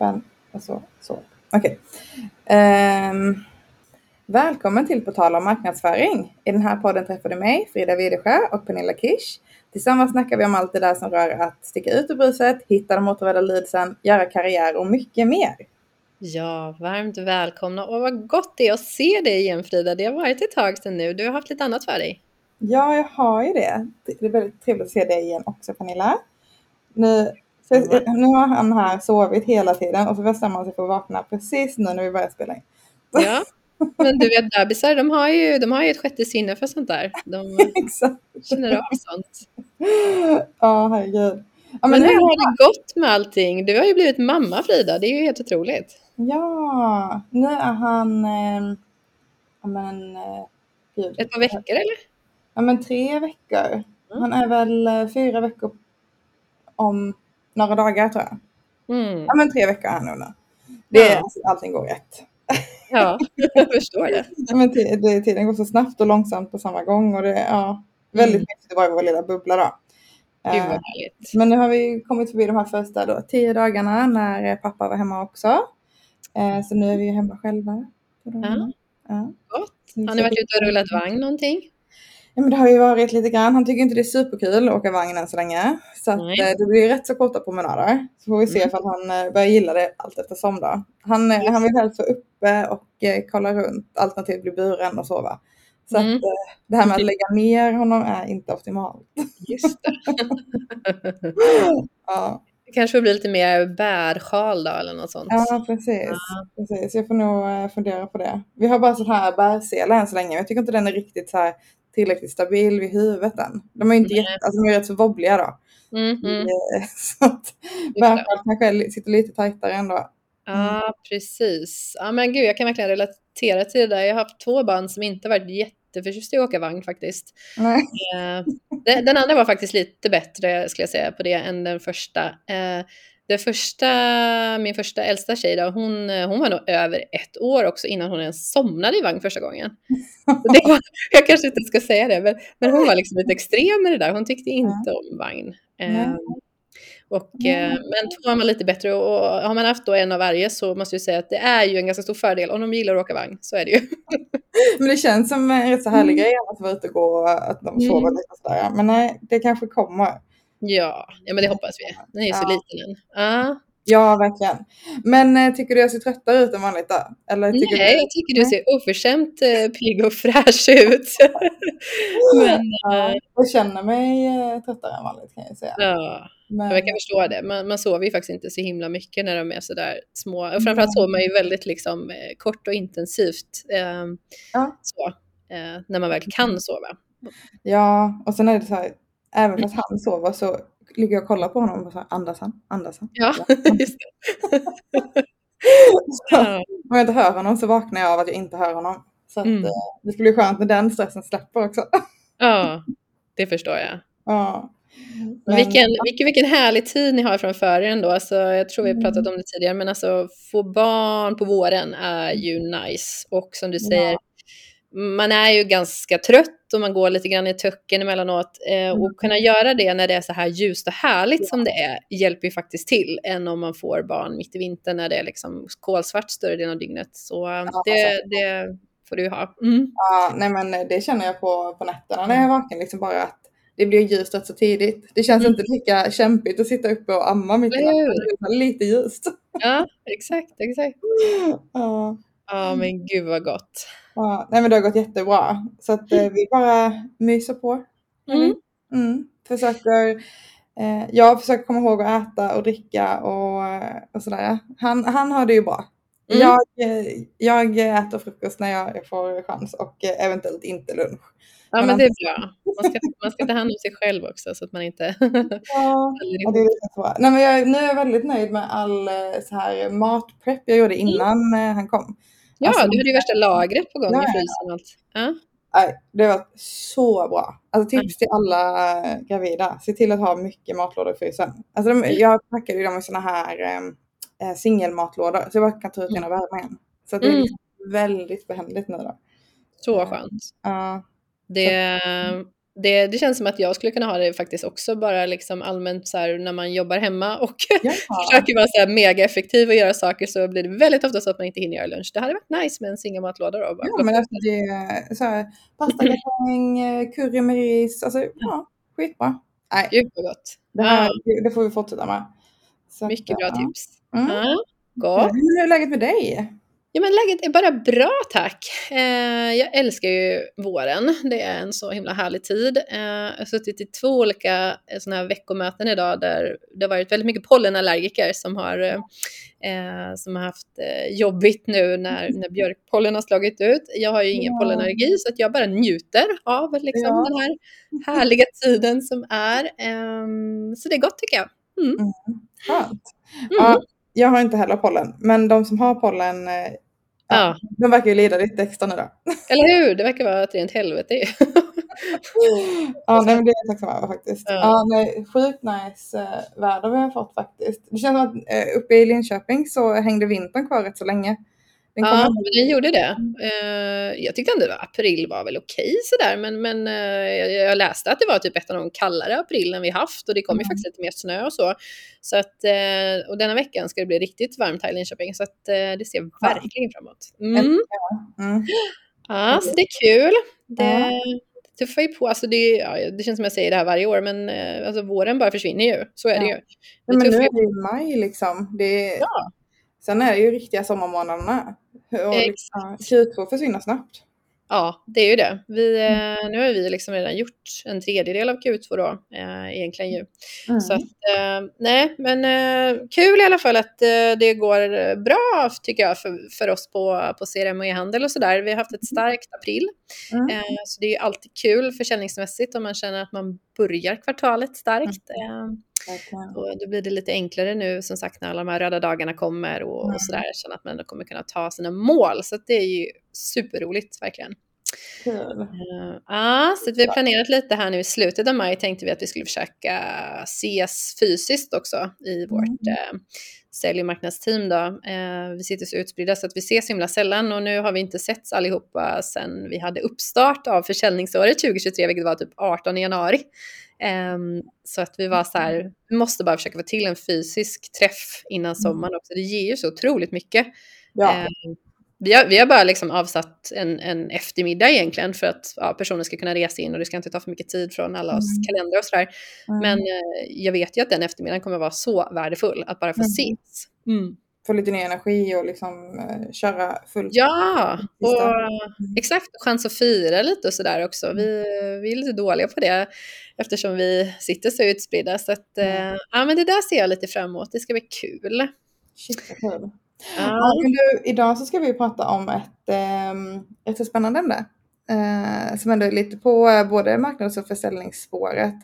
Med nappen. Så, så. Okej. Ehm, välkommen till På tal om marknadsföring. I den här podden träffar du mig, Frida Widesjö och Pernilla Kish. Tillsammans snackar vi om allt det där som rör att sticka ut ur bruset, hitta de återvärda leadsen, göra karriär och mycket mer. Ja, varmt välkomna och vad gott det är att se dig igen Frida. Det har varit ett tag sedan nu. Du har haft lite annat för dig. Ja, jag har ju det. Det är väldigt trevligt att se dig igen också Pernilla. Nu, så, nu har han här sovit hela tiden och så bestämmer han sig för att vakna precis nu när vi börjar spela in. Ja, men du vet bebisar de har ju, de har ju ett sjätte sinne för sånt där. De Exakt. känner av sånt. Ja, herregud. Ja, Men nu hur har det gått med allting? Du har ju blivit mamma Frida, det är ju helt otroligt. Ja, nu är han... Eh, ja, men, eh, gud. Ett par veckor eller? Ja, men tre veckor. Mm. Han är väl eh, fyra veckor om några dagar tror jag. Mm. Ja, men tre veckor är han nu. Det är, Ja. Allting går rätt. Ja, jag förstår det. Ja, men det, tiden går så snabbt och långsamt på samma gång och det är ja, väldigt Mm. att vara i vår lilla bubbla då. Gud Eh, vad härligt. Men nu har vi kommit förbi de här första då, tio dagarna när pappa var hemma också. Eh, så nu är vi hemma själva. dagarna. Ja. Gott. Har ni varit ute och rullat vagn någonting? Ja, men det har ju varit lite grann. Han tycker inte det är superkul att åka vagn än så länge. Så att, eh, det blir rätt så korta promenader. Så får vi se Mm. ifall han eh, börjar gilla det allt eftersom då. Han, Just han vill helst vara uppe och eh, kolla runt, alternativt bli buren och sova. Så Mm. att, det här med att lägga ner honom är inte optimalt. Just det. Ja, Det kanske får bli lite mer bärsjal då eller något sånt. ja precis. precis. Jag får nog fundera på det. Vi har bara sån här bärsele än så länge. Jag tycker inte den är riktigt så här tillräckligt stabil vid huvudet än. De är ju inte Nej. jätte, alltså de är rätt så wobbliga då. Mm, mm. Eh, Så att bärsjal kanske sitter lite tajtare ändå. Ja, precis. Ja, men gud, jag kan verkligen relatera till det där. Jag har haft två barn som inte varit jätteförtjusta i att åka vagn faktiskt. Nej. Eh, den, den andra var faktiskt lite bättre, skulle jag säga, på det än den första. Eh, det första, min första äldsta tjej då, hon, hon var nog över ett år också innan hon ens somnade i vagn första gången. Det var, jag kanske inte ska säga det, men, men hon var liksom lite extrem med det där. Hon tyckte inte om vagn. Eh, Nej. och, eh, men tvåan var lite bättre och, och har man haft då en av varje så måste jag säga att det är ju en ganska stor fördel om de gillar att åka vagn. Så är det ju. Men det känns som en rätt så härlig grej att vara ute och gå och att de sover Mm. lite sådär. Men nej, det kanske kommer. Ja, ja men det hoppas vi. Den är ju så Ja. liten än. Ja. Ja, verkligen. Men eh, tycker du jag ser tröttare ut än vanligt då? Eller tycker Nej, du... jag tycker du ser oförskämt eh, pigg och fräsch ut. men eh, jag känner mig tröttare än vanligt kan jag säga. ja, Men, jag kan förstå det. Man, man sover ju faktiskt inte så himla mycket när de är sådär små. Och framförallt sover man ju väldigt liksom, kort och intensivt. Eh, Ja. så, eh, när man väl kan sova. Ja, och sen är det så här, även fast han sover så ligger jag och kollar på honom och så här, andas han? Andas han? Ja, just det. Så, Ja. om jag inte hör honom så vaknar jag av att jag inte hör honom. Så att, Mm. eh, det skulle bli skönt när den stressen släpper också. ja, det förstår jag. ja. Men vilken, vilken, vilken härlig tid ni har framför er ändå. Alltså, jag tror vi har pratat om det tidigare, men alltså få barn på våren är ju nice. Och som du säger, man är ju ganska trött och man går lite grann i tucken emellanåt. Eh, och kunna göra det när det är så här ljust och härligt som det är hjälper ju faktiskt till än om man får barn mitt i vintern när det är liksom kolsvart större delen av dygnet. Så eh, det, det får du ha. Mm. Ja, nej men eh, det känner jag på, på nätterna när jag är vaken. Liksom bara att det blir ljust rätt så tidigt. Det känns Mm. inte lika kämpigt att sitta uppe och amma mitt i natten. Det är lite ljust. Ja, exakt, exakt. Ja, Ja, men gud vad gott. Ja. Nej men det har gått jättebra. Så att eh, vi bara myser på. Mm. Mm. Försöker, eh, jag försöker komma ihåg att äta och dricka och, eh, och sådär. Han, han har det ju bra. Mm. Jag, eh, jag äter frukost när jag får chans och eh, eventuellt inte lunch. Ja, Men men det är bra. Man ska, man ska ta hand om sig själv också så att man inte Ja, ja, det är så. Nej, men jag, nu är jag väldigt nöjd med all så här matprep jag gjorde innan eh, han kom. Ja, Alltså, du hade ju värsta lagret på gång Ja, i frysen och allt. Ja. Nej, det var så bra. Alltså tips till alla gravida. Se till att ha mycket matlådor i frysen. Alltså de, jag packade ju dem i såna här eh, singelmatlådor så jag bara kan ta ut en och värma igen. Så det är Mm. liksom väldigt behändigt nu då. Så skönt. Ja, Det, det, det känns som att jag skulle kunna ha det faktiskt också bara liksom allmänt så här när man jobbar hemma och Ja. försöker vara så här mega effektiv och göra saker så blir det väldigt ofta så att man inte hinner göra lunch. Det hade varit nice med en singelmatlåda då. Bara Ja, men alltså det så här, pastagratäng, eh, curry med ris, alltså ja, skitbra. Nej, Gud vad gott. det, här, det, det får vi fortsätta med. Så att, Mycket bra ja. tips. Mm. Ja, Ja, gott. Hur är läget med dig? Ja, men läget är bara bra tack. Eh, jag älskar ju våren. Det är en så himla härlig tid. Eh, jag har suttit i två olika eh, såna här veckomöten idag där det har varit väldigt mycket pollenallergiker som har, eh, som har haft eh, jobbigt nu när, när björkpollen har slagit ut. Jag har ju ingen Ja. pollenallergi så att jag bara njuter av liksom, Ja. den här härliga tiden som är. Ehm, så det är gott tycker jag. Mm. Skönt. Mm. Ja, jag har inte heller pollen, men de som har pollen, eh, ja, Ja, de verkar ju lida lite extra nu då. eller hur? Det verkar vara ett rent helvete ju. Ja, nej, men det är jag tacksam över faktiskt. Ja. Ja. nej, sjukt nice eh, väder vi har fått faktiskt. Det känns som att eh, uppe i Linköping så hängde vintern kvar rätt så länge. Den Ja, men den gjorde det. Eh, jag tyckte ändå att april var väl okej sådär, men, men eh, jag, jag läste att det var typ ett av de kallare aprilen vi haft och det kom ju Mm. faktiskt lite mer snö och så. så att, eh, och denna veckan ska det bli riktigt varmt här i Linköping, så att, det ser verkligen framåt. Mm. Mm. Ja, så det är kul. Det, Ja. det tuffar ju på. Alltså det, ja, det känns som jag säger det här varje år, men alltså våren bara försvinner ju. Så är det Ja. ju. Ja, Det men nu ju är det ju maj liksom. Det. Ja. Sen är det ju riktiga sommarmånaderna. Och liksom, Q2 försvinner snabbt. Ja, det är ju det. Vi, eh, nu har vi liksom redan gjort en tredjedel av Q2 då, eh, egentligen ju. Mm. Så att, eh, nej, men eh, kul i alla fall att eh, det går bra tycker jag för, för oss på, på CRM och e-handel och sådär. Vi har haft ett starkt april, Mm. eh, så det är ju alltid kul försäljningsmässigt om man känner att man börjar kvartalet starkt. Eh, Och då blir det lite enklare nu som sagt när alla de här röda dagarna kommer och, Mm. och sådär. Känna att man ändå kommer kunna ta sina mål. Så det är ju superroligt verkligen. Kul. Uh, ja, så vi har planerat lite här nu i slutet av maj tänkte vi att vi skulle försöka ses fysiskt också i vårt eh, sälj och marknadsteam. Då. Eh, vi sitter så utspridda så att vi ses himla sällan och nu har vi inte setts allihopa sedan vi hade uppstart av försäljningsåret 2023, vilket var typ 18 januari. Ehm, så att vi var så här, vi måste bara försöka få till en fysisk träff innan sommaren också. Det ger ju så otroligt mycket. Ja. Eh, vi, har, vi har bara liksom avsatt en, en eftermiddag egentligen för att ja, personer ska kunna resa in och det ska inte ta för mycket tid från alla oss Mm. kalendrar och sådär. Mm. Men eh, jag vet ju att den eftermiddagen kommer vara så värdefull att bara få Mm. ses. Mm. Få lite ny energi och liksom eh, köra fullt. Ja, och Mm. exakt. Chans att fira lite och sådär också. Vi, vi är lite dåliga på det eftersom vi sitter så utspridda. Så att, Mm. eh, ja, men det där ser jag lite fram emot. Det ska bli kul. Shit vad kul. Ja. Ja, du, idag så ska vi prata om ett, um, ett spännande ämne. eh, som ändå är lite på eh, både marknads och försäljningsspåret.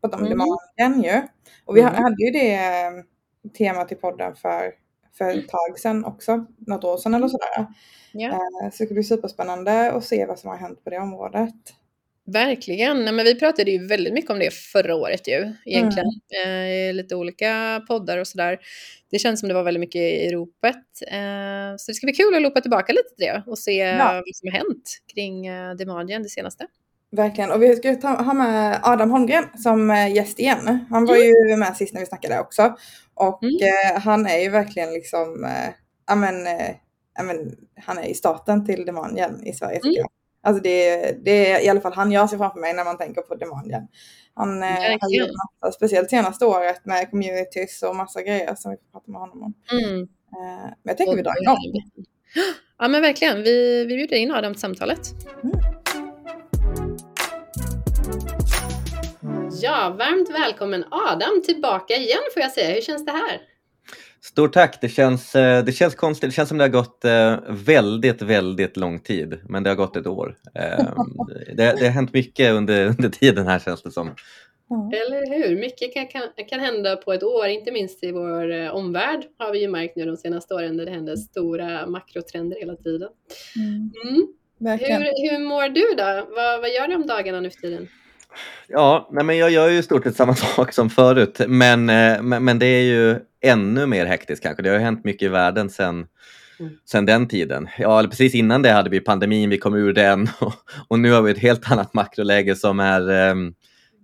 Prata om Mm. demanden ju. Och vi Mm. hade ju det eh, temat i podden för, för ett tag sedan också. Något år sedan eller sådär. Ja. Eh, så det ska bli superspännande att se vad som har hänt på det området. Verkligen. Nej, men vi pratade ju väldigt mycket om det förra året ju, egentligen. Eh, I lite olika poddar och sådär. Det känns som det var väldigt mycket i ropet. Eh, så det ska bli kul att loopa tillbaka lite till det och se Ja. vad som har hänt kring eh, Demandien det senaste. Verkligen. Och vi ska ta, ha med Adam Holmgren som eh, gäst igen. Han var ju med sist när vi snackade också. Och Mm. eh, han är ju verkligen liksom, eh, ja men, eh, ja men, han är i starten till Demandien i Sverige Mm. jag. Alltså det, det är i alla fall han jag ser framför mig när man tänker på Demandien. Han eh, har gjort massa, speciellt senaste året med communities och massa grejer som vi får prata med honom om. Mm. Eh, men jag tänker vi drar igång. Ja men verkligen, vi, vi bjuder in Adam till samtalet. Mm. Ja, varmt välkommen Adam tillbaka igen får jag säga. Hur känns det här? Stort tack! Det känns, eh, det känns konstigt. Det känns som det har gått eh, väldigt, väldigt lång tid. Men det har gått ett år. Eh, Det, det har hänt mycket under, under tiden här känns det som. Eller hur? Mycket kan, kan, kan hända på ett år, inte minst i vår omvärld har vi ju märkt nu de senaste åren där det händer stora makrotrender hela tiden. Mm, Mm. Hur, hur mår du då? Vad, vad gör du om dagarna nu för tiden? Ja, nej, men jag gör ju i stort sett samma sak som förut. Men, eh, men, men det är ju ännu mer hektiskt kanske. Det har ju hänt mycket i världen sen, mm. sen den tiden. Ja, precis innan det hade vi pandemin, vi kom ur den och, och nu har vi ett helt annat makroläge som är um,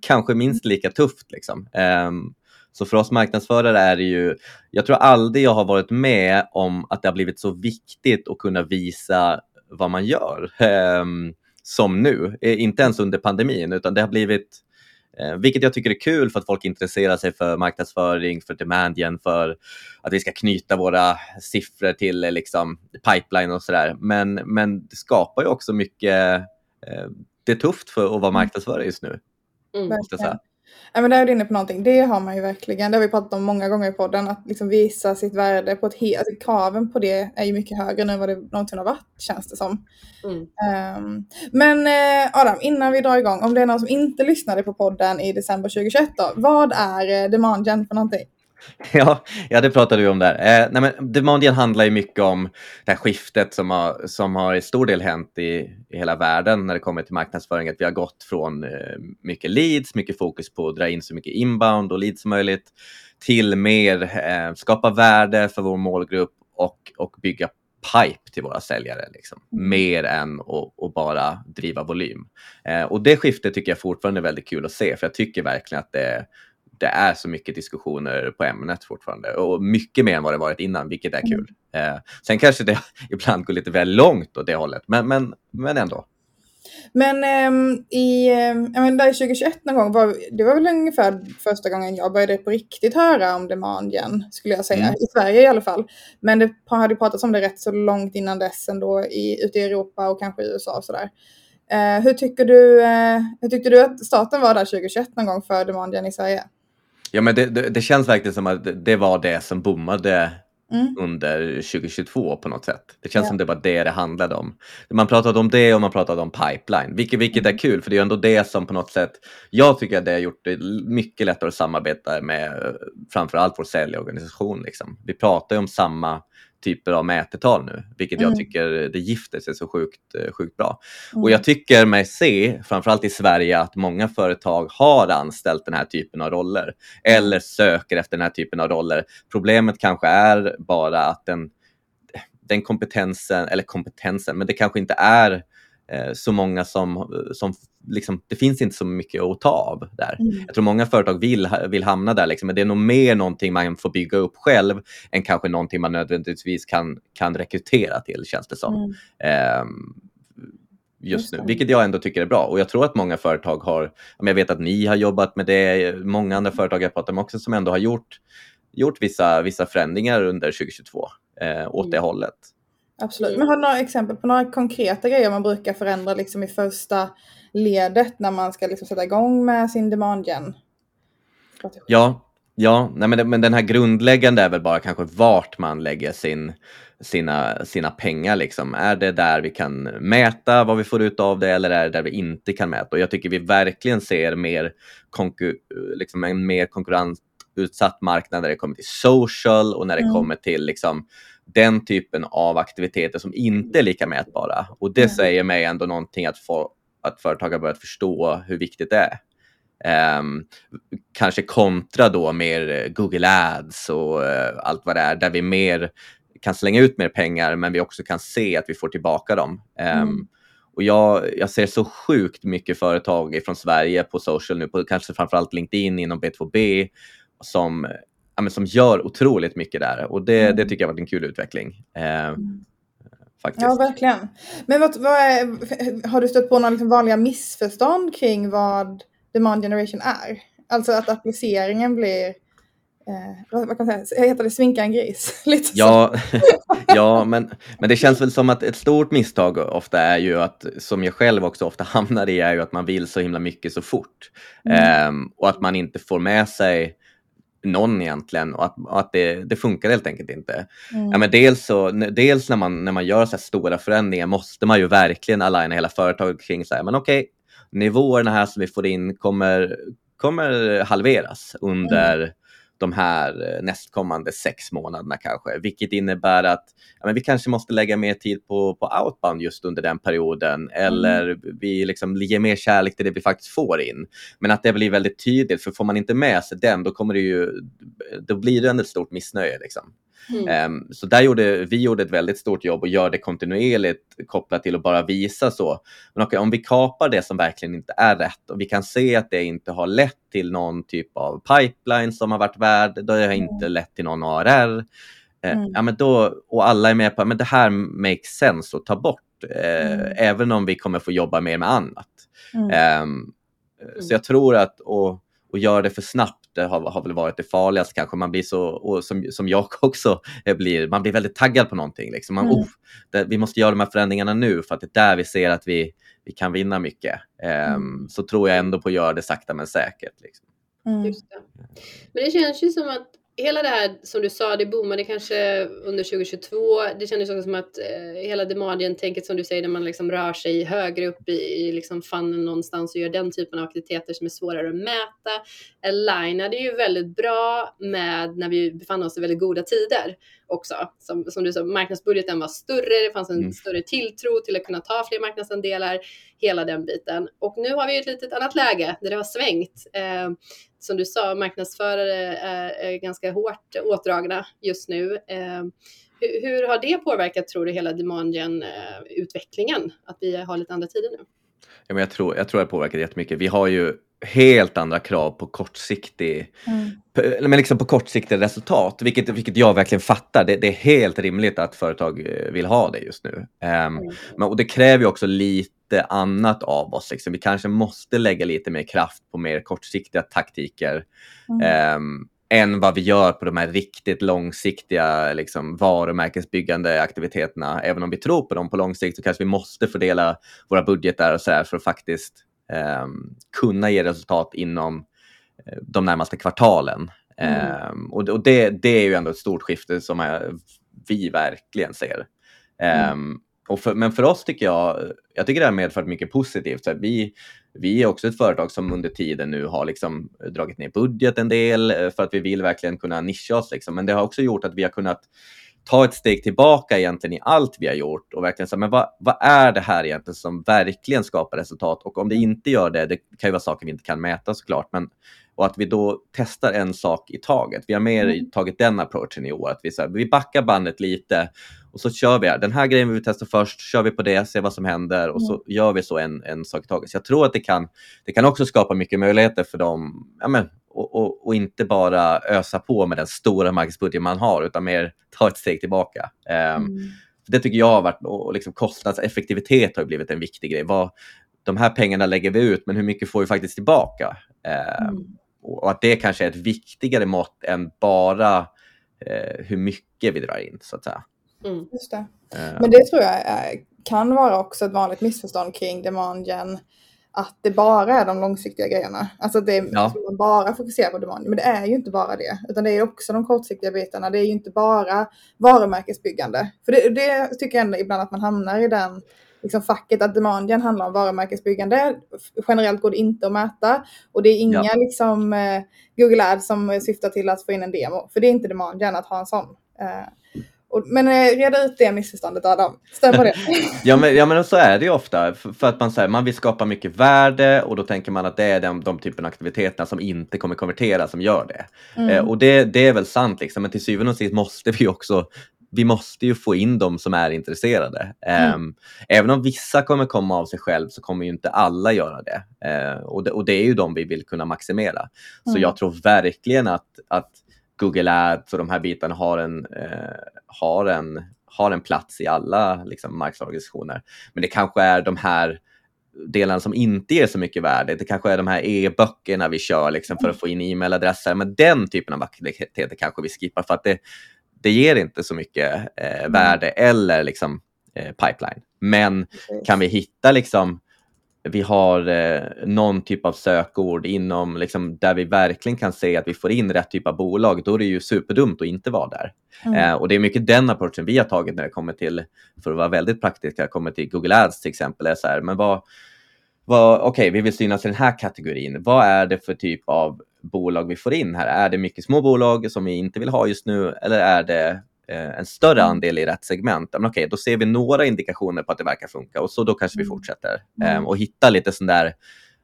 kanske minst lika tufft. Liksom. Um, så för oss marknadsförare är det ju, jag tror aldrig jag har varit med om att det har blivit så viktigt att kunna visa vad man gör um, som nu. Eh, inte ens under pandemin, utan det har blivit Eh, vilket jag tycker är kul för att folk intresserar sig för marknadsföring, för demand för att vi ska knyta våra siffror till eh, liksom, pipeline och sådär. Men, men det skapar ju också mycket, det är tufft för att vara mm. marknadsförare just nu. Mm. Måste jag säga. Ja, men där är du inne på någonting. Det har man ju verkligen. Det har vi pratat om många gånger i podden. Att liksom visa sitt värde på ett helt... Alltså, kraven på det är ju mycket högre nu än vad det någonsin har varit, känns det som. Mm. Um, men eh, Adam, innan vi drar igång. Om det är någon som inte lyssnade på podden i december 2021 då. Vad är eh, Demandgen för någonting? Ja, ja, det pratade du om där. Eh, nej, men Demandian handlar ju mycket om det här skiftet som har, som har i stor del hänt i, i hela världen när det kommer till marknadsföring. Att vi har gått från eh, mycket leads, mycket fokus på att dra in så mycket inbound och leads som möjligt till mer eh, skapa värde för vår målgrupp och, och bygga pipe till våra säljare. Liksom. Mm. Mer än att bara driva volym. Eh, och det skiftet tycker jag fortfarande är väldigt kul att se, för jag tycker verkligen att det det är så mycket diskussioner på ämnet fortfarande och mycket mer än vad det varit innan, vilket är kul. Mm. Eh, sen kanske det ibland går lite väl långt åt det hållet, men, men, men ändå. Men um, i, um, jag menar, 2021 någon gång, var, det var väl ungefär första gången jag började på riktigt höra om demand igen, skulle jag säga. Mm. I Sverige i alla fall. Men det hade pratats om det rätt så långt innan dess ändå, i, ute i Europa och kanske i USA och sådär. Uh, hur, tycker du, uh, hur tyckte du att starten var där 2021 någon gång för demand gen i Sverige? Ja, men det, det, det, känns verkligen som att det var det som bommade mm. under 2022 på något sätt. Det känns ja. som det var det det handlade om. Man pratade om det och man pratade om pipeline, vilket, vilket mm. är kul för det är ändå det som på något sätt, jag tycker att det har gjort det mycket lättare att samarbeta med framförallt vår säljorganisation. Liksom. Vi pratar ju om samma typer av mätetal nu, vilket mm. jag tycker det gifter sig så sjukt, eh, sjukt bra. Mm. Och jag tycker mig se, framförallt i Sverige, att många företag har anställt den här typen av roller eller söker efter den här typen av roller. Problemet kanske är bara att den, den kompetensen, eller kompetensen, men det kanske inte är så många som, som liksom, det finns inte så mycket att ta av där. Mm. Jag tror många företag vill, vill hamna där, liksom, men det är nog mer någonting man får bygga upp själv än kanske någonting man nödvändigtvis kan, kan rekrytera till, känns det som. Mm. Um, just nu, vilket jag ändå tycker är bra. Och jag tror att många företag har, jag vet att ni har jobbat med det, många andra företag jag pratar med också som ändå har gjort, gjort vissa, vissa förändringar under 2022 eh, åt mm. det hållet. Absolut. Men har du några exempel på några konkreta grejer man brukar förändra liksom i första ledet när man ska liksom sätta igång med sin demand gen? Ja, ja nej men, men den här grundläggande är väl bara kanske vart man lägger sin, sina, sina pengar. Liksom. Är det där vi kan mäta vad vi får ut av det eller är det där vi inte kan mäta? Och jag tycker vi verkligen ser mer konkur liksom en mer konkurrensutsatt marknad när det kommer till social och när det mm. kommer till liksom, den typen av aktiviteter som inte är lika mätbara. Och det mm. säger mig ändå någonting att, få, att företag har börjat förstå hur viktigt det är. Um, kanske kontra då mer Google Ads och uh, allt vad det är, där vi mer kan slänga ut mer pengar men vi också kan se att vi får tillbaka dem. Um, mm. Och jag, jag ser så sjukt mycket företag från Sverige på social nu, på kanske framförallt LinkedIn inom B2B, som ja, som gör otroligt mycket där och det, mm. det tycker jag har varit en kul utveckling. Eh, mm. Faktiskt. Ja, verkligen. Men vad, vad är, har du stött på några liksom vanliga missförstånd kring vad demand generation är? Alltså att appliceringen blir Eh, vad, kan man säga, heter det sminka en gris? Lite ja, ja men, men det känns väl som att ett stort misstag ofta är ju att, som jag själv också ofta hamnar i, är ju att man vill så himla mycket så fort. Mm. Eh, och att man inte får med sig någon egentligen och att, och att det, det, funkar helt enkelt inte. Mm. Ja, men dels, så, dels när man, när man gör så stora förändringar måste man ju verkligen aligna hela företaget kring så här, men okej, okay, nivåerna här som vi får in kommer, kommer halveras under mm de här eh, nästkommande sex månaderna kanske, vilket innebär att ja, men vi kanske måste lägga mer tid på, på outbound just under den perioden eller mm. vi liksom ger mer kärlek till det vi faktiskt får in. Men att det blir väldigt tydligt, för får man inte med sig den, då kommer det ju, då blir det ändå ett stort missnöje. Liksom. Mm. Um, så där gjorde vi gjorde ett väldigt stort jobb och gör det kontinuerligt kopplat till att bara visa så. Men okay, om vi kapar det som verkligen inte är rätt och vi kan se att det inte har lett till någon typ av pipeline som har varit värd, då har det inte mm. lett till någon ARR. Eh, mm. ja, men då, och alla är med på att det här makes sense att ta bort, eh, mm. även om vi kommer få jobba mer med annat. Mm. Um, så jag tror att och, och göra det för snabbt det har, har väl varit det farligaste kanske. Man blir så, och som, som jag också blir, man blir väldigt taggad på någonting. Liksom. Man, oh, det, vi måste göra de här förändringarna nu för att det är där vi ser att vi, vi kan vinna mycket. Um, så tror jag ändå på att göra det sakta men säkert. Liksom. Mm. Just det. Men det känns ju som att hela det här som du sa, det boomade kanske under 2022. Det kändes också som att eh, hela Demadien-tänket som du säger, när man liksom rör sig högre upp i, i liksom funnen någonstans och gör den typen av aktiviteter som är svårare att mäta. Alignade ju väldigt bra med när vi befann oss i väldigt goda tider också. Som, som du sa, marknadsbudgeten var större, det fanns en mm. större tilltro till att kunna ta fler marknadsandelar, hela den biten. Och nu har vi ett litet annat läge där det har svängt. Eh, som du sa, marknadsförare är, är ganska hårt åtdragna just nu. Eh, hur, hur, har det påverkat, tror du, hela demandgen-utvecklingen? Eh, att vi har lite andra tider nu? Ja, men jag, tror, jag tror det har påverkat jättemycket. Vi har ju helt andra krav på kortsiktig, mm. men liksom på kortsiktiga resultat, vilket, vilket jag verkligen fattar. Det, det, är helt rimligt att företag eh, vill ha det just nu. Um, mm. men, och det kräver också lite annat av oss. Liksom. Vi kanske måste lägga lite mer kraft på mer kortsiktiga taktiker mm. um, än vad vi gör på de här riktigt långsiktiga liksom, varumärkesbyggande aktiviteterna. Även om vi tror på dem på lång sikt så kanske vi måste fördela våra budgetar och så här för att faktiskt kunna ge resultat inom eh, de närmaste kvartalen. Mm. Eh, och det, det är ju ändå ett stort skifte som vi verkligen ser. Mm. Ehm, för, men för oss tycker jag, jag tycker det har medfört mycket positivt. Så vi, vi är också ett företag som under tiden nu har liksom dragit ner budget en del eh, för att vi vill verkligen kunna nischa oss. Liksom. Men det har också gjort att vi har kunnat ta ett steg tillbaka egentligen i allt vi har gjort och verkligen säga, men vad, vad är det här egentligen som verkligen skapar resultat? Och om det inte gör det, det kan ju vara saker vi inte kan mäta såklart, men och att vi då testar en sak i taget. Vi har mer mm. tagit den approachen i år, att vi, så här, vi backar bandet lite och så kör vi här. Den här grejen vill vi testa först, kör vi på det, ser vad som händer och så mm. gör vi så en, en sak i taget. Så jag tror att det kan, det kan också skapa mycket möjligheter för dem, ja, men, och, och, och, inte bara ösa på med den stora marknadsbudget man har utan mer ta ett steg tillbaka. Um, mm. Det tycker jag har varit, och liksom kostnadseffektivitet har blivit en viktig grej. Vad, de här pengarna lägger vi ut, men hur mycket får vi faktiskt tillbaka? Um, mm. och, att det kanske är ett viktigare mått än bara uh, hur mycket vi drar in, så att säga. Mm. Just det. Uh, men det tror jag är, kan vara också ett vanligt missförstånd kring demand gen att det bara är de långsiktiga grejerna. Alltså det är, ja. man bara fokuserar på demand. Men det är ju inte bara det. Utan det är också de kortsiktiga bitarna. Det är ju inte bara varumärkesbyggande. För det, det tycker jag ändå ibland att man hamnar i den liksom facket att demandien handlar om varumärkesbyggande. Generellt går det inte att mäta och det är inga ja. liksom, eh, Google Ads som syftar till att få in en demo. För det är inte demandien att ha en sån. Eh, och, men eh, reda ut det missförståndet Adam. Stämmer det? ja, men, ja men så är det ju ofta. För, för att man, här, man vill skapa mycket värde och då tänker man att det är de, de typen av aktiviteterna som inte kommer konvertera som gör det. Mm. Eh, och det, det är väl sant, liksom, men till syvende och sist måste vi också vi måste ju få in de som är intresserade. Mm. Um, även om vissa kommer komma av sig själv så kommer ju inte alla göra det. Uh, och, det och det är ju de vi vill kunna maximera. Mm. Så jag tror verkligen att, att Google Ads och de här bitarna har en, eh, har en, har en plats i alla liksom, marknadsorganisationer. Men det kanske är de här delarna som inte ger så mycket värde. Det kanske är de här e-böckerna vi kör liksom, för att få in e-mailadresser. Men den typen av aktiviteter kanske vi skippar för att det, det ger inte så mycket eh, mm. värde eller liksom, eh, pipeline. Men kan vi hitta liksom, vi har eh, någon typ av sökord inom liksom, där vi verkligen kan se att vi får in rätt typ av bolag, då är det ju superdumt att inte vara där. Mm. Eh, och det är mycket den approachen vi har tagit när det kommer till, för att vara väldigt praktiska, kommer till Google Ads till exempel. Är så här, men vad, vad, Okej, okay, vi vill synas i den här kategorin. Vad är det för typ av bolag vi får in här? Är det mycket små bolag som vi inte vill ha just nu eller är det en större mm. andel i rätt segment, men okej, då ser vi några indikationer på att det verkar funka och så då kanske vi mm. fortsätter mm. och hitta lite sån där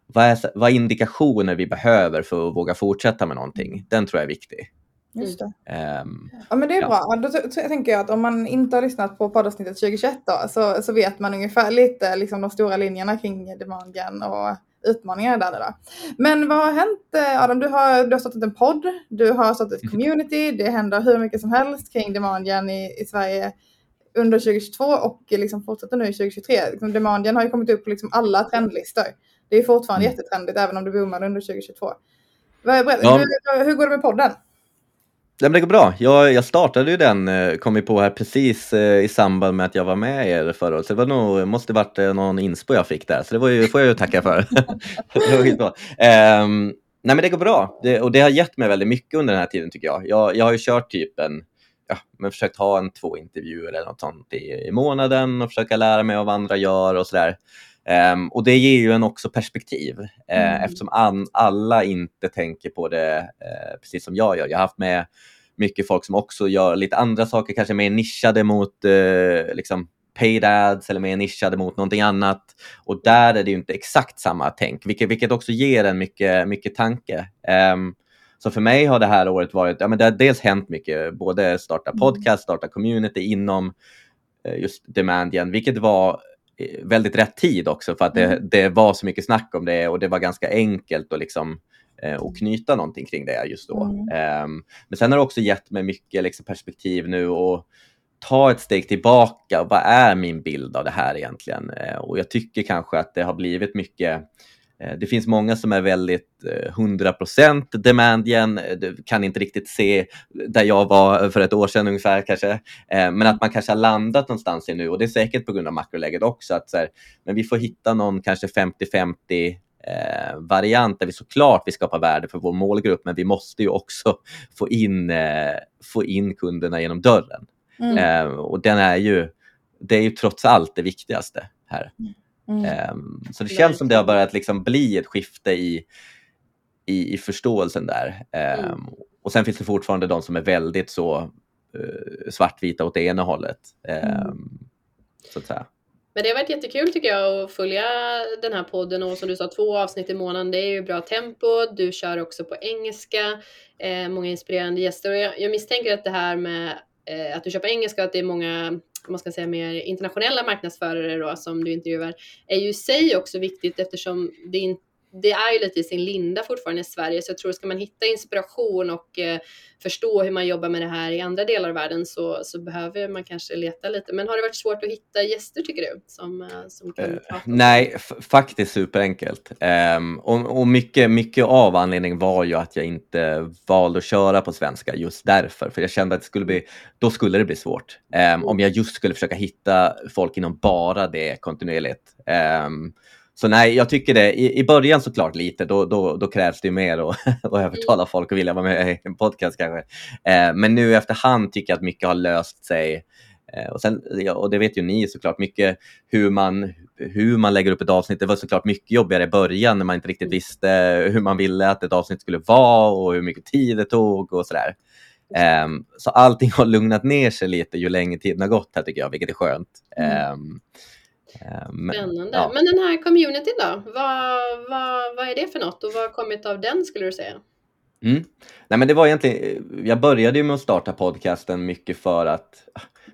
vad är, vad är indikationer vi behöver för att våga fortsätta med någonting? Den tror jag är viktig. Just det. Um, ja men det är ja. bra. Då, tänker jag att om man inte har lyssnat på poddavsnittet 2021 då, så, så vet man ungefär lite liksom, de stora linjerna kring demandgen och utmaningar där då. Men vad har hänt eh, Adam? Du har, du har startat en podd, du har startat ett community, det händer hur mycket som helst kring demandgen i, i Sverige under 2022 och liksom fortsätter nu i 2023. Liksom demandgen har ju kommit upp på liksom alla trendlistor. Det är fortfarande mm. jättetrendigt även om det boomade under 2022. Ja. Hur, hur går det med podden? Ja, det går bra. Jag, jag startade ju den, eh, kom vi på här precis eh, i samband med att jag var med er förra året. Så det var nog, måste varit eh, någon inspo jag fick där, så det var ju, får jag ju tacka för. det var skitbra. Um, nej men det går bra det, och det har gett mig väldigt mycket under den här tiden tycker jag. Jag, jag har ju kört typ en, ja, men försökt ha en två intervjuer eller något sånt i, i månaden och försöka lära mig av vad andra gör och sådär. Um, och det ger ju en också perspektiv uh, mm. eftersom an, alla inte tänker på det uh, precis som jag gör. Jag har haft med mycket folk som också gör lite andra saker, kanske mer nischade mot uh, liksom paid ads eller mer nischade mot någonting annat. Och där är det ju inte exakt samma tänk, vilket, vilket också ger en mycket, mycket tanke. Um, så för mig har det här året varit, ja men det har dels hänt mycket, både starta mm. podcast, starta community inom just Demandian, vilket var väldigt rätt tid också för att det, mm. det var så mycket snack om det och det var ganska enkelt att liksom eh, knyta någonting kring det just då. Mm. Um, men sen har det också gett mig mycket liksom, perspektiv nu och ta ett steg tillbaka. Vad är min bild av det här egentligen? Uh, och jag tycker kanske att det har blivit mycket det finns många som är väldigt 100% eh, demandien, du kan inte riktigt se där jag var för ett år sedan ungefär kanske. Eh, men att man kanske har landat någonstans i nu och det är säkert på grund av makroläget också. Att så här, men vi får hitta någon kanske 50-50 variant där vi såklart vi skapar värde för vår målgrupp men vi måste ju också få in, få in kunderna genom dörren. Mm. och den är ju, det är ju trots allt det viktigaste här. Mm. Mm. Um, så det känns som det har börjat liksom bli ett skifte i, i, i förståelsen där. Um, mm. Och sen finns det fortfarande de som är väldigt så uh, svartvita åt det ena hållet. Um, så att säga. Men det har varit jättekul tycker jag att följa den här podden och som du sa två avsnitt i månaden. Det är ju bra tempo. Du kör också på engelska. Eh, många inspirerande gäster och jag, jag misstänker att det här med eh, att du kör på engelska, att det är många man ska säga mer internationella marknadsförare då, som du intervjuar, är ju i sig också viktigt eftersom det inte det är ju lite i sin linda fortfarande i Sverige, så jag tror ska man hitta inspiration och eh, förstå hur man jobbar med det här i andra delar av världen så, så behöver man kanske leta lite. Men har det varit svårt att hitta gäster tycker du? Som, eh, som kan uh, nej, faktiskt superenkelt. Um, och, och mycket, mycket av anledningen var ju att jag inte valde att köra på svenska just därför. För jag kände att det skulle bli, då skulle det bli svårt. Um, om jag just skulle försöka hitta folk inom bara det kontinuerligt. Um, så nej, jag tycker det. I, i början såklart lite, då, då, då krävs det mer att, att övertala folk att vilja vara med i en podcast kanske. Eh, men nu efterhand tycker jag att mycket har löst sig. Eh, och, sen, ja, och det vet ju ni såklart, mycket hur man, hur man lägger upp ett avsnitt. Det var såklart mycket jobbigare i början när man inte riktigt visste hur man ville att ett avsnitt skulle vara och hur mycket tid det tog och sådär. Um, så allting har lugnat ner sig lite ju längre tiden har gått här tycker jag, vilket är skönt. Um, men, Spännande. Ja. Men den här communityn då? Vad, vad, vad är det för något och vad har kommit av den skulle du säga? Mm. Nej, men det var egentligen, jag började ju med att starta podcasten mycket för att,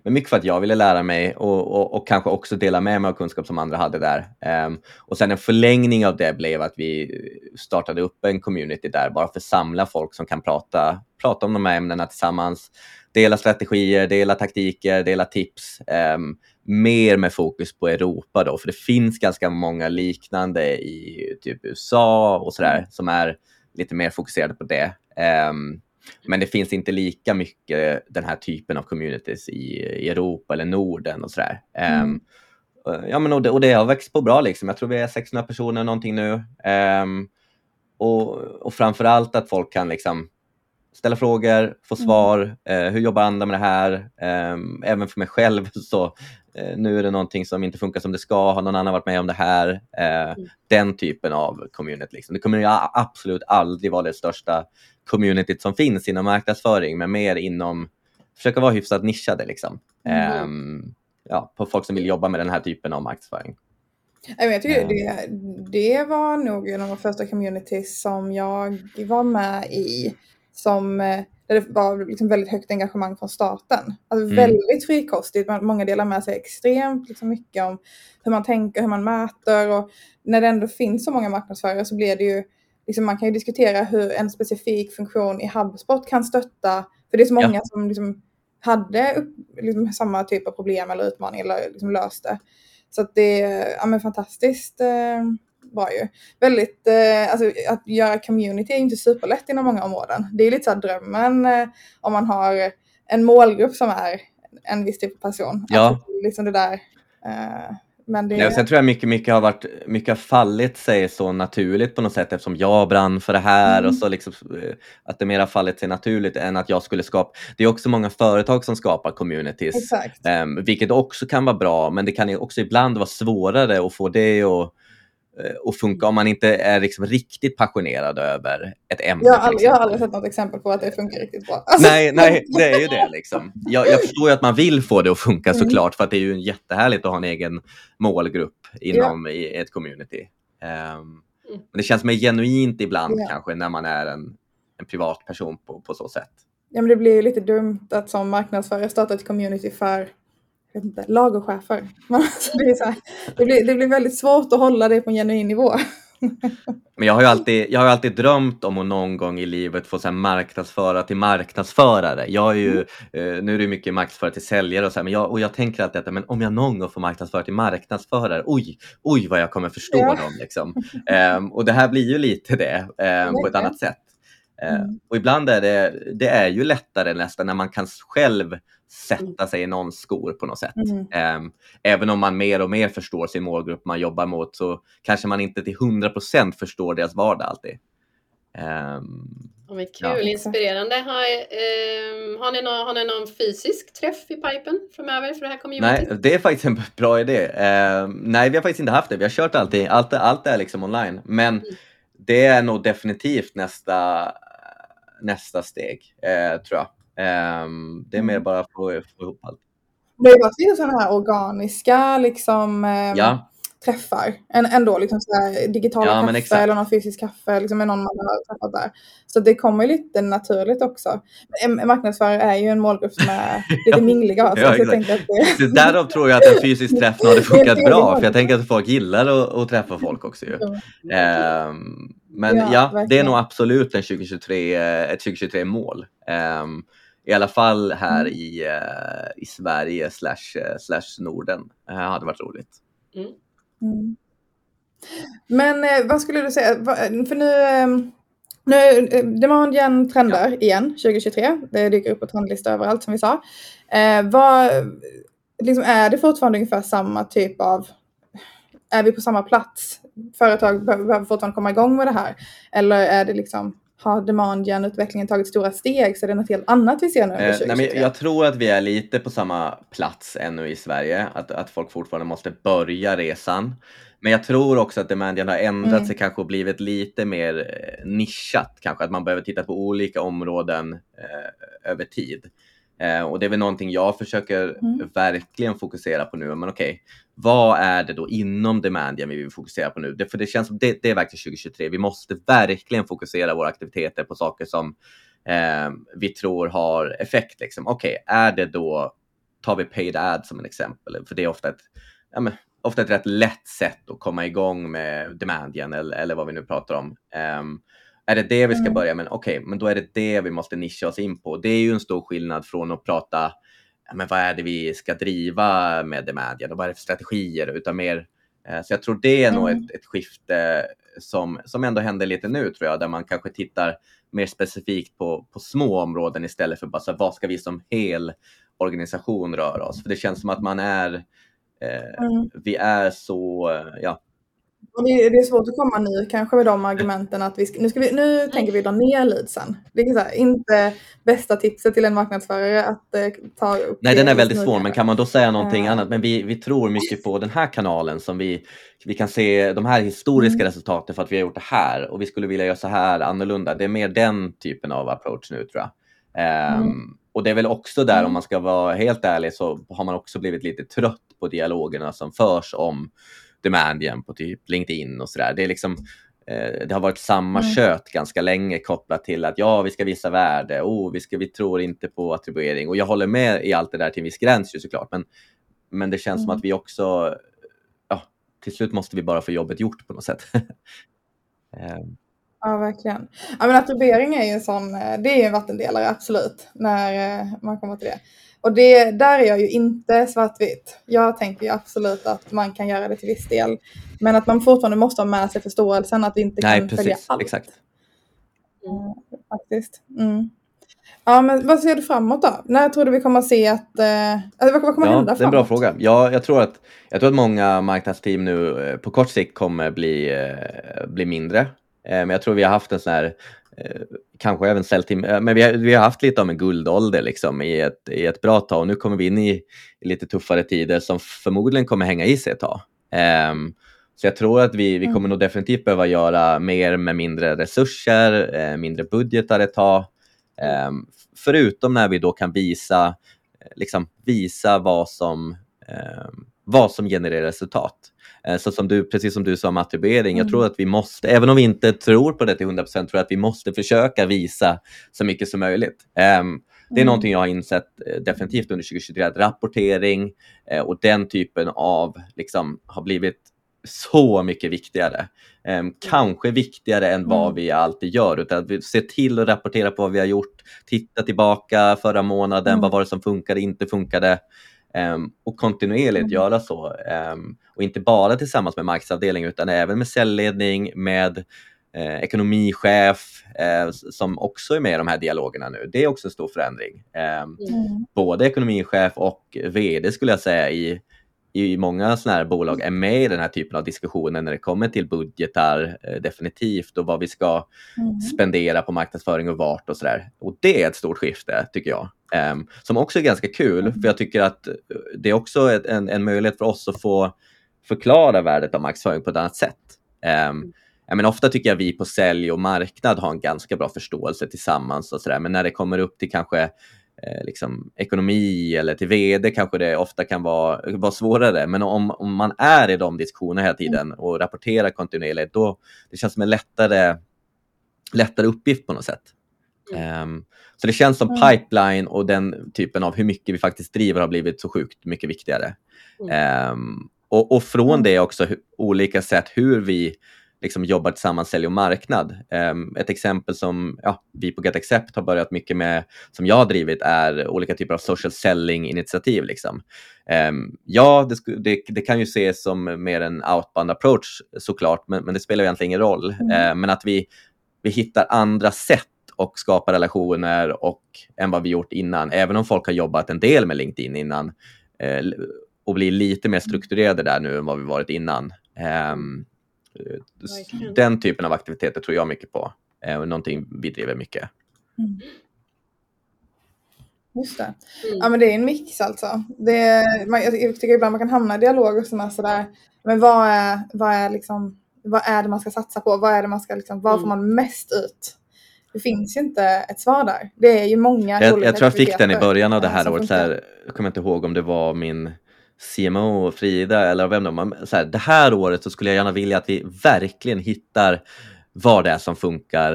men mycket för att jag ville lära mig och, och, och kanske också dela med mig av kunskap som andra hade där. Um, och sen en förlängning av det blev att vi startade upp en community där bara för att samla folk som kan prata, prata om de här ämnena tillsammans, dela strategier, dela taktiker, dela tips. Um, mer med fokus på Europa då, för det finns ganska många liknande i typ USA och sådär mm. som är lite mer fokuserade på det. Um, men det finns inte lika mycket den här typen av communities i, i Europa eller Norden och sådär. Um, ja, men och det, och det, har växt på bra liksom. Jag tror vi är 600 personer någonting nu. Um, och, och framför allt att folk kan liksom ställa frågor, få mm. svar. Mm. Eh, hur jobbar andra med det här? Eh, även för mig själv så eh, nu är det någonting som inte funkar som det ska. Har någon annan varit med om det här? Eh, mm. Den typen av community. Liksom. Det kommer ju absolut aldrig vara det största communityt som finns inom marknadsföring, men mer inom försöka vara hyfsat nischade. Liksom. Mm. Ehm, ja, på folk som vill jobba med den här typen av marknadsföring. Jag tycker ehm. det, det var nog en av de första communities som jag var med i som, eh, där det var liksom väldigt högt engagemang från starten. Alltså mm. Väldigt frikostigt, många delar med sig extremt liksom mycket om hur man tänker, hur man mäter och när det ändå finns så många marknadsförare så blir det ju, liksom, man kan ju diskutera hur en specifik funktion i HubSpot kan stötta, för det är så många ja. som liksom hade upp, liksom, samma typ av problem eller utmaning eller liksom löste. Så att det är ja, fantastiskt eh, bra ju. Väldigt, eh, alltså att göra community är inte superlätt inom många områden. Det är lite så drömmen eh, om man har en målgrupp som är en viss typ av person. Ja. Alltså, liksom det där. Eh, men det... Ja, sen tror jag mycket, mycket har varit, mycket har fallit sig så naturligt på något sätt eftersom jag brann för det här mm. och så liksom eh, att det mer har fallit sig naturligt än att jag skulle skapa. Det är också många företag som skapar communities, um, vilket också kan vara bra, men det kan också ibland vara svårare att få det att Eh, och funka om man inte är liksom riktigt passionerad över ett ämne. Jag har, aldrig, jag har aldrig sett något exempel på att det funkar riktigt bra. Alltså. Nej, nej, det är ju det. Liksom. Jag, jag, förstår ju att man vill få det att funka mm. såklart, för att det är ju jättehärligt att ha en egen målgrupp inom ja. i ett community. Um, men det känns mer genuint ibland ja. kanske när man är en, en privatperson på, på så sätt. Ja, men det blir ju lite dumt att som marknadsförare starta ett community för vet inte, lagerchefer. det, är så här, det, blir, det blir väldigt svårt att hålla det på en genuin nivå. Men jag har ju alltid, jag har alltid drömt om att någon gång i livet få så marknadsföra till marknadsförare. Jag är ju, mm. eh, nu är det mycket marknadsföra till säljare och så här, men jag, och jag tänker alltid att men om jag någon gång får marknadsföra till marknadsförare, oj, oj vad jag kommer förstå ja. dem. Liksom. um, och det här blir ju lite det um, på ett annat sätt. Uh, mm. Och ibland är det, det är ju lättare nästan när man kan själv sätta sig i någons skor på något sätt. Mm. Um, även om man mer och mer förstår sin målgrupp man jobbar mot så kanske man inte till 100% förstår deras vardag alltid. Um, oh, kul, ja. inspirerande. Har, um, har, ni någon, har ni någon fysisk träff i pipen framöver för det här communityt? Nej, det är faktiskt en bra idé. Uh, nej, vi har faktiskt inte haft det. Vi har kört alltid, allt, allt är liksom online. Men mm. det är nog definitivt nästa, nästa steg, uh, tror jag. Um, det är mer mm. bara att få, ihop allt. Det har varit lite sådana här organiska liksom, um, ja. träffar. En, ändå liksom så här, digitala ja, kaffe eller någon fysisk kaffe liksom med någon man har träffat där. Så det kommer lite naturligt också. En marknadsförare är ju en målgrupp som är lite mingliga. Alltså, ja, så det... Därav tror jag att en fysisk träff hade funkat bra. För jag tänker att folk gillar att, att träffa folk också. Ju. Um, men ja, ja det är nog absolut en 2023, ett 2023-mål. Um, i alla fall här mm. i, uh, i Sverige slash, uh, slash Norden. Det uh, hade varit roligt. Mm. Mm. Men eh, vad skulle du säga, för nu, ehm, nu Demand Gen trendar ja. igen 2023. Det dyker upp på trendlistor överallt som vi sa. Eh, vad, liksom, är det fortfarande ungefär samma typ av, är vi på samma plats? Företag behöver fortfarande komma igång med det här? Eller är det liksom har demand-gen-utvecklingen tagit stora steg så är det något helt annat vi ser nu eh, nej, men Jag tror att vi är lite på samma plats ännu i Sverige, att, att folk fortfarande måste börja resan. Men jag tror också att demand-gen har ändrat mm. sig kanske och blivit lite mer eh, nischat, kanske att man behöver titta på olika områden eh, över tid. Eh, och det är väl någonting jag försöker mm. verkligen fokusera på nu. Men okej, okay, vad är det då inom demandgen vi vill fokusera på nu? Det, för det känns som det, det är verkligen 2023. Vi måste verkligen fokusera våra aktiviteter på saker som eh, vi tror har effekt. Liksom. Okej, okay, är det då, tar vi paid ad som en exempel, för det är ofta ett, ja, men, ofta ett rätt lätt sätt att komma igång med demandgen eller, eller vad vi nu pratar om. Um, är det det vi ska mm. börja med? Okej, okay, men då är det det vi måste nischa oss in på. Det är ju en stor skillnad från att prata, men vad är det vi ska driva med Demadian och vad är det för strategier? Utan mer, eh, så jag tror det är mm. nog ett, ett skifte som, som ändå händer lite nu tror jag, där man kanske tittar mer specifikt på, på små områden istället för bara så vad ska vi som hel organisation röra oss? För det känns som att man är, eh, mm. vi är så, ja, och det, är svårt att komma nu kanske med de argumenten att vi ska, nu, ska vi, nu tänker vi dra ner leadsen. Det är så här, inte bästa tipset till en marknadsförare att eh, ta upp. Nej, den är väldigt svår, men kan man då säga någonting uh. annat? Men vi, vi tror mycket på den här kanalen som vi, vi kan se de här historiska mm. resultaten för att vi har gjort det här och vi skulle vilja göra så här annorlunda. Det är mer den typen av approach nu tror jag. Um, mm. Och det är väl också där, om mm. man ska vara helt ärlig, så har man också blivit lite trött på dialogerna som förs om demand igen på typ LinkedIn och sådär. Det är liksom eh, det har varit samma mm. kött ganska länge kopplat till att ja, vi ska visa värde, oh, vi, ska, vi tror inte på attribuering. Och jag håller med i allt det där till en viss gräns ju såklart, men, men det känns mm. som att vi också, ja, till slut måste vi bara få jobbet gjort på något sätt. Ehm. Ja, verkligen. Ja, men attribuering är ju en sån, eh, det är en vattendelare, absolut, när eh, man kommer till det. Och det, där är jag ju inte svartvit. Jag tänker ju absolut att man kan göra det till viss del. Men att man fortfarande måste ha med sig förståelsen att vi inte Nej, kan precis, följa allt. Exakt. Mm, faktiskt. Mm. Ja, men vad ser du framåt då? När tror du vi kommer att se att... Eh, vad, kommer ja, hända framåt? Det är en bra fråga. Ja, jag, tror att, jag tror att många marknadsteam nu eh, på kort sikt kommer bli, eh, bli mindre. Eh, men jag tror vi har haft en sån här kanske även säljteam, eh, men vi har, vi har haft lite av en guldålder liksom i ett, i ett bra tag och nu kommer vi in i, i lite tuffare tider som förmodligen kommer hänga i sig ett tag. Um, så jag tror att vi, vi kommer mm. nog definitivt behöva göra mer med mindre resurser, eh, mindre budgetar ett tag. Um, förutom när vi då kan visa, eh, liksom, visa vad, som, um, vad som genererar resultat. Eh, så som du, precis som du sa om attribuering, jag tror mm. att vi måste, även om vi inte tror på det till 100% tror jag att vi måste försöka visa så mycket som möjligt. Um, det är mm. någonting jag har insett eh, definitivt under 2023, att rapportering eh, och den typen av, liksom, har blivit så mycket viktigare. Um, kanske viktigare än vad mm. vi alltid gör, utan att vi ser till att rapportera på vad vi har gjort, titta tillbaka förra månaden, mm. vad var det som funkade, inte funkade. Um, och kontinuerligt mm. göra så. Um, och inte bara tillsammans med marknadsavdelningen utan även med säljledning, med eh, ekonomichef eh, som också är med i de här dialogerna nu. Det är också en stor förändring. Eh, mm. Både ekonomichef och vd skulle jag säga i, i många sådana här bolag är med i den här typen av diskussioner när det kommer till budgetar eh, definitivt och vad vi ska mm. spendera på marknadsföring och vart och sådär. Och det är ett stort skifte tycker jag. Eh, som också är ganska kul mm. för jag tycker att det är också ett, en, en möjlighet för oss att få förklara värdet av marknadsföring på ett annat sätt. Um, jag menar, ofta tycker jag vi på sälj och marknad har en ganska bra förståelse tillsammans och sådär. Men när det kommer upp till kanske eh, liksom, ekonomi eller till vd kanske det ofta kan vara, vara svårare. Men om, om man är i de diskussionerna hela tiden och rapporterar kontinuerligt, då det känns som en lättare, lättare uppgift på något sätt. Um, så det känns som pipeline och den typen av hur mycket vi faktiskt driver har blivit så sjukt mycket viktigare. Um, och, och från det också olika sätt hur vi liksom jobbar tillsammans, sälj och marknad. Um, ett exempel som ja, vi på Get Accept har börjat mycket med, som jag har drivit, är olika typer av social selling-initiativ. Liksom. Um, ja, det, det, det, kan ju ses som mer en outbound approach såklart, men, men det spelar egentligen ingen roll. Mm. Uh, men att vi, vi hittar andra sätt och skapar relationer och, än vad vi gjort innan. Även om folk har jobbat en del med LinkedIn innan eh, och bli lite mer strukturerade där nu än vad vi varit innan. Um, den typen av aktiviteter tror jag mycket på. Eh, någonting vi driver mycket. Mm. Just det. Mm. Ja men det är en mix alltså. Det, man, jag tycker ibland man kan hamna i dialoger som är sådär, men vad är, vad är liksom, vad är det man ska satsa på? Vad är det man ska liksom, vad får mm. man mest ut? Det finns ju inte ett svar där. Det är ju många Jag, jag tror jag fick den i början av det här året, så här, jag kommer inte ihåg om det var min CMO Frida eller vem det var. Så här, det här året så skulle jag gärna vilja att vi verkligen hittar vad det är som funkar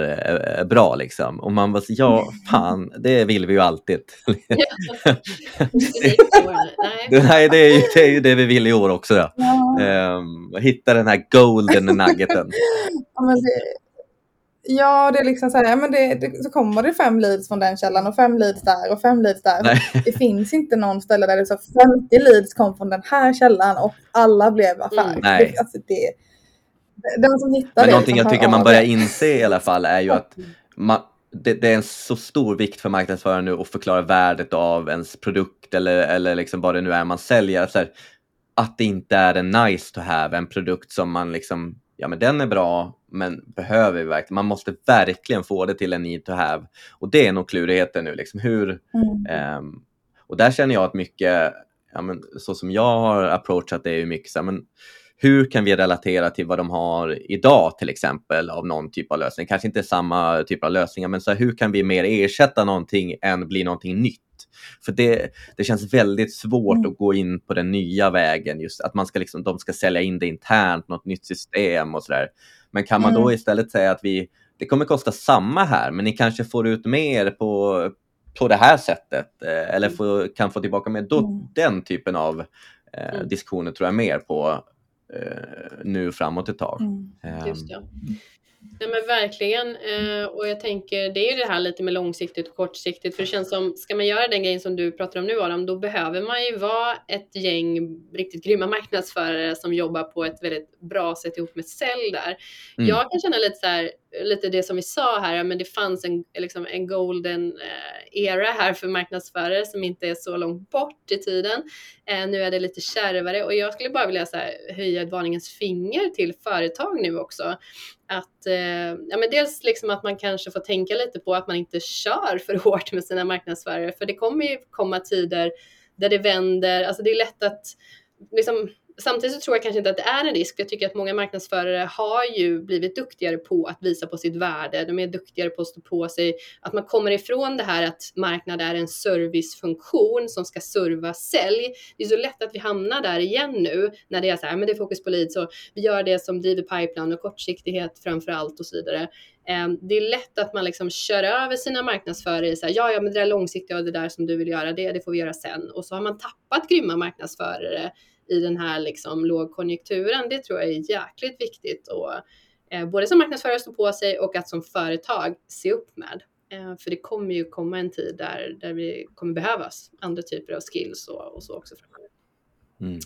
eh, bra. Liksom. Och man bara, ja fan, det vill vi ju alltid. Nej, det är, ju, det är ju det vi vill i år också. Ja. ja. Um, hitta den här golden nuggeten. ja, men det, Ja, det är liksom så här, men det, det, så kommer det fem leads från den källan och fem leads där och fem leads där. Nej. Det finns inte någon ställe där det är så 50 leads kom från den här källan och alla blev affär. Mm. Nej. Det, alltså det, den som hittar men det. Någonting jag tycker man börjar inse i alla fall är ju att man, det, det, är en så stor vikt för marknadsförare nu att förklara värdet av ens produkt eller, eller liksom vad det nu är man säljer. Så här, att det inte är en nice to have, en produkt som man liksom ja men den är bra, men behöver vi verkligen? Man måste verkligen få det till en need to have. Och det är nog klurigheten nu. Liksom. Hur, mm. um, och där känner jag att mycket, ja, men, så som jag har approachat det är mycket så här, men hur kan vi relatera till vad de har idag till exempel av någon typ av lösning? Kanske inte samma typ av lösningar, men så här, hur kan vi mer ersätta någonting än bli någonting nytt? För det, det känns väldigt svårt mm. att gå in på den nya vägen, just att man ska liksom, de ska sälja in det internt, något nytt system och sådär. Men kan man mm. då istället säga att vi, det kommer kosta samma här, men ni kanske får ut mer på, på det här sättet eh, eller mm. får, kan få tillbaka mer. Då, mm. Den typen av eh, mm. diskussioner tror jag mer på eh, nu framåt ett tag. Mm. Just det. Nej men verkligen. Eh, och jag tänker, det är ju det här lite med långsiktigt och kortsiktigt. För det känns som, ska man göra den grejen som du pratar om nu Adam, då behöver man ju vara ett gäng riktigt grymma marknadsförare som jobbar på ett väldigt bra sätt ihop med sälj där. Mm. Jag kan känna lite så här, lite det som vi sa här, men det fanns en, liksom en golden eh, era här för marknadsförare som inte är så långt bort i tiden. Eh, nu är det lite kärvare och jag skulle bara vilja så här, höja ett varningens finger till företag nu också. Att, eh, ja, men dels liksom att man kanske får tänka lite på att man inte kör för hårt med sina marknadsförare, för det kommer ju komma tider där det vänder. Alltså det är lätt att liksom, samtidigt så tror jag kanske inte att det är en risk. för Jag tycker att många marknadsförare har ju blivit duktigare på att visa på sitt värde. De är duktigare på att stå på sig, att man kommer ifrån det här att marknad är en servicefunktion som ska serva sälj. Det är så lätt att vi hamnar där igen nu när det är så här, men det är fokus på lead, så vi gör det som driver pipeline och kortsiktighet framför allt och så vidare. Ehm, det är lätt att man liksom kör över sina marknadsförare så här, ja, ja, men det där långsiktiga och det där som du vill göra, det, det får vi göra sen. Och så har man tappat grymma marknadsförare i den här liksom lågkonjunkturen. Det tror jag är jäkligt viktigt och eh, både som marknadsförare stå på sig och att som företag se upp med. Eh, för det kommer ju komma en tid där, där vi kommer behövas andra typer av skills och, och så också framöver. Mm.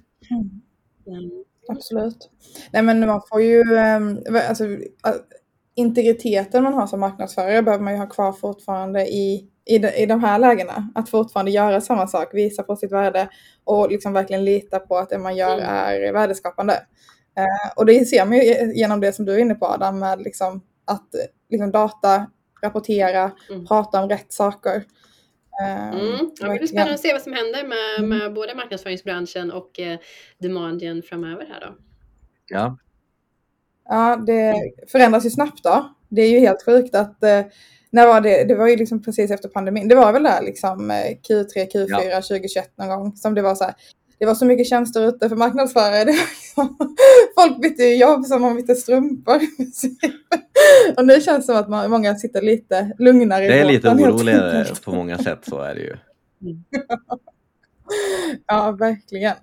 Mm. Absolut. Nej men man får ju, ehm, alltså, integriteten man har som marknadsförare behöver man ju ha kvar fortfarande i i de, i de här lägena. Att fortfarande göra samma sak, visa på sitt värde och liksom verkligen lita på att det man gör mm. är värdeskapande. Eh, och det ser man ju genom det som du är inne på Adam, med liksom att liksom data, rapportera, mm. prata om rätt saker. Eh, mm. Ja, det blir spännande att se vad som händer med, mm. med både marknadsföringsbranschen och eh, demandien framöver här då. Ja. Ja, det förändras ju snabbt då. Det är ju helt sjukt att eh, när var det? Det var ju liksom precis efter pandemin. Det var väl där liksom Q3, Q4 ja. 2021 någon gång som det var så här. Det var så mycket tjänster ute för marknadsförare. Liksom, folk bytte jobb som man bytte strumpor. och nu känns det som att man, många sitter lite lugnare Det är lite oroligare på många sätt, så är det ju. ja, verkligen.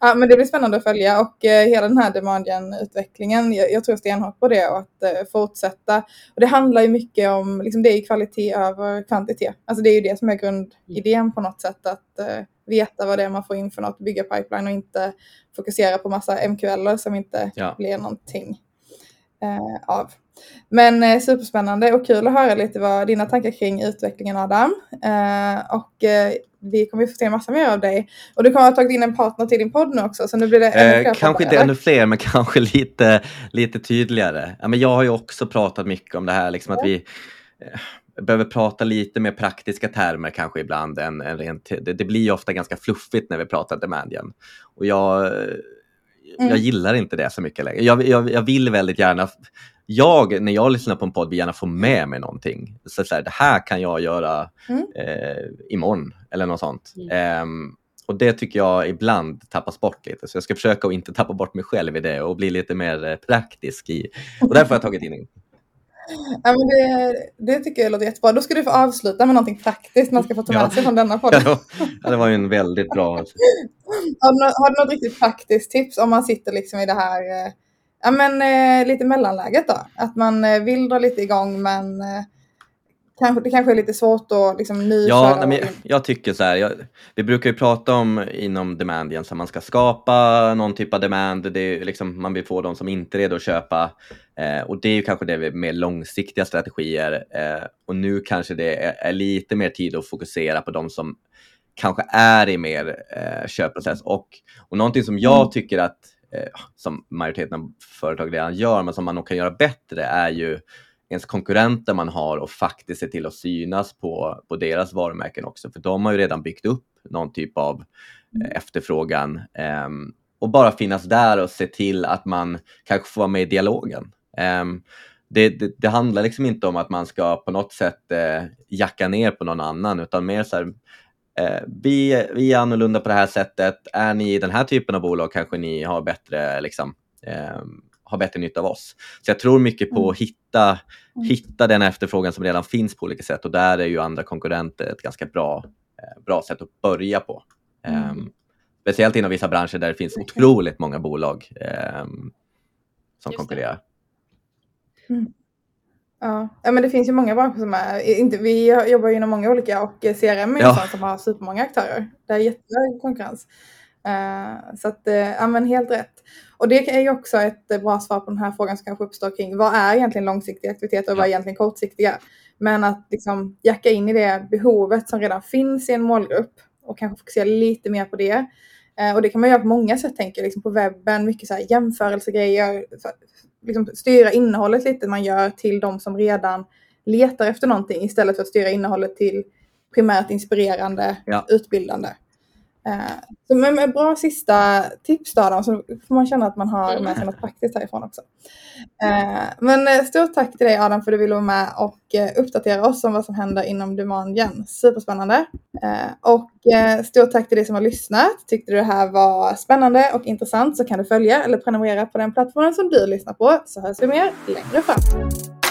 Ja, men det blir spännande att följa och eh, hela den här demandgen-utvecklingen, jag, jag tror stenhårt på det och att eh, fortsätta. Och det handlar ju mycket om, liksom, det är kvalitet över kvantitet. Alltså det är ju det som är grundidén på något sätt, att eh, veta vad det är man får in för något, bygga pipeline och inte fokusera på massa MQL som inte ja. blir någonting eh, av. Men eh, superspännande och kul att höra lite vad dina tankar kring utvecklingen Adam. Eh, och eh, vi kommer få se massa mer av dig. Och du kommer ha tagit in en partner till din podd nu också, så nu blir det ännu fler. Eh, kanske inte ännu fler, men kanske lite, lite tydligare. Ja, men jag har ju också pratat mycket om det här, liksom att vi eh, behöver prata lite mer praktiska termer kanske ibland. Än, än rent, det, det blir ju ofta ganska fluffigt när vi pratar Demandian. Och jag, Mm. Jag gillar inte det så mycket längre. Jag, jag, jag, vill väldigt gärna, jag, när jag lyssnar på en podd, vill gärna få med mig någonting. Så, så här, det här kan jag göra mm. eh, imorgon eller något sånt. Mm. Um, och det tycker jag ibland tappas bort lite. Så jag ska försöka att inte tappa bort mig själv i det och bli lite mer eh, praktisk i. Och därför har jag tagit in Ja, men det, det tycker jag låter jättebra. Då ska du få avsluta med någonting praktiskt man ska få ta med ja. sig från denna podd. Ja, det var ju en väldigt bra... har, du, har du något riktigt praktiskt tips om man sitter liksom i det här eh, ja, men, eh, lite mellanläget då? Att man eh, vill dra lite igång men kanske, det kanske är lite svårt att liksom Ja, nej, men jag, jag, tycker så här, jag, vi brukar ju prata om inom demandien så man ska skapa någon typ av demand, det är liksom, man vill få de som inte är redo att köpa eh, och det är ju kanske det med mer långsiktiga strategier eh, och nu kanske det är, är, lite mer tid att fokusera på de som kanske är i mer eh, köpprocess och, och någonting som jag mm. tycker att eh, som majoriteten av företag redan gör men som man nog kan göra bättre är ju ens konkurrenter man har och faktiskt se till att synas på, på deras varumärken också. För de har ju redan byggt upp någon typ av mm. eh, efterfrågan. Um, och bara finnas där och se till att man kanske får vara med i dialogen. Um, det, det, det, handlar liksom inte om att man ska på något sätt eh, jacka ner på någon annan utan mer så här, eh, vi, vi är annorlunda på det här sättet. Är ni i den här typen av bolag kanske ni har bättre liksom, eh, har bättre nytta av oss. Så jag tror mycket på att hitta, hitta den efterfrågan som redan finns på olika sätt och där är ju andra konkurrenter ett ganska bra, bra sätt att börja på. Mm. Um, speciellt inom vissa branscher där det finns otroligt många bolag um, som konkurrerar. Mm. Ja. ja, men det finns ju många branscher som är, inte, vi jobbar ju inom många olika och CRM är ja. sånt som har supermånga aktörer. Det är jättehög konkurrens. Uh, så att, uh, ja men helt rätt. Och det är ju också ett bra svar på den här frågan som kanske uppstår kring vad är egentligen långsiktiga aktiviteter och vad är egentligen kortsiktiga? Men att liksom jacka in i det behovet som redan finns i en målgrupp och kanske fokusera lite mer på det. Uh, och det kan man göra på många sätt, tänker jag, liksom på webben, mycket så här jämförelsegrejer, liksom styra innehållet lite man gör till de som redan letar efter någonting istället för att styra innehållet till primärt inspirerande, ja. utbildande. Uh, så med, med, bra sista tips då, då, så får man känna att man har med sig något praktiskt härifrån också. Uh, men uh, stort tack till dig Adam för att du ville vara med och uppdatera oss om vad som händer inom Demangen. Superspännande. och stort tack till dig som har lyssnat. Tyckte du det här var spännande och intressant så kan du följa eller prenumerera på den plattformen som du lyssnar på så hörs vi mer längre fram.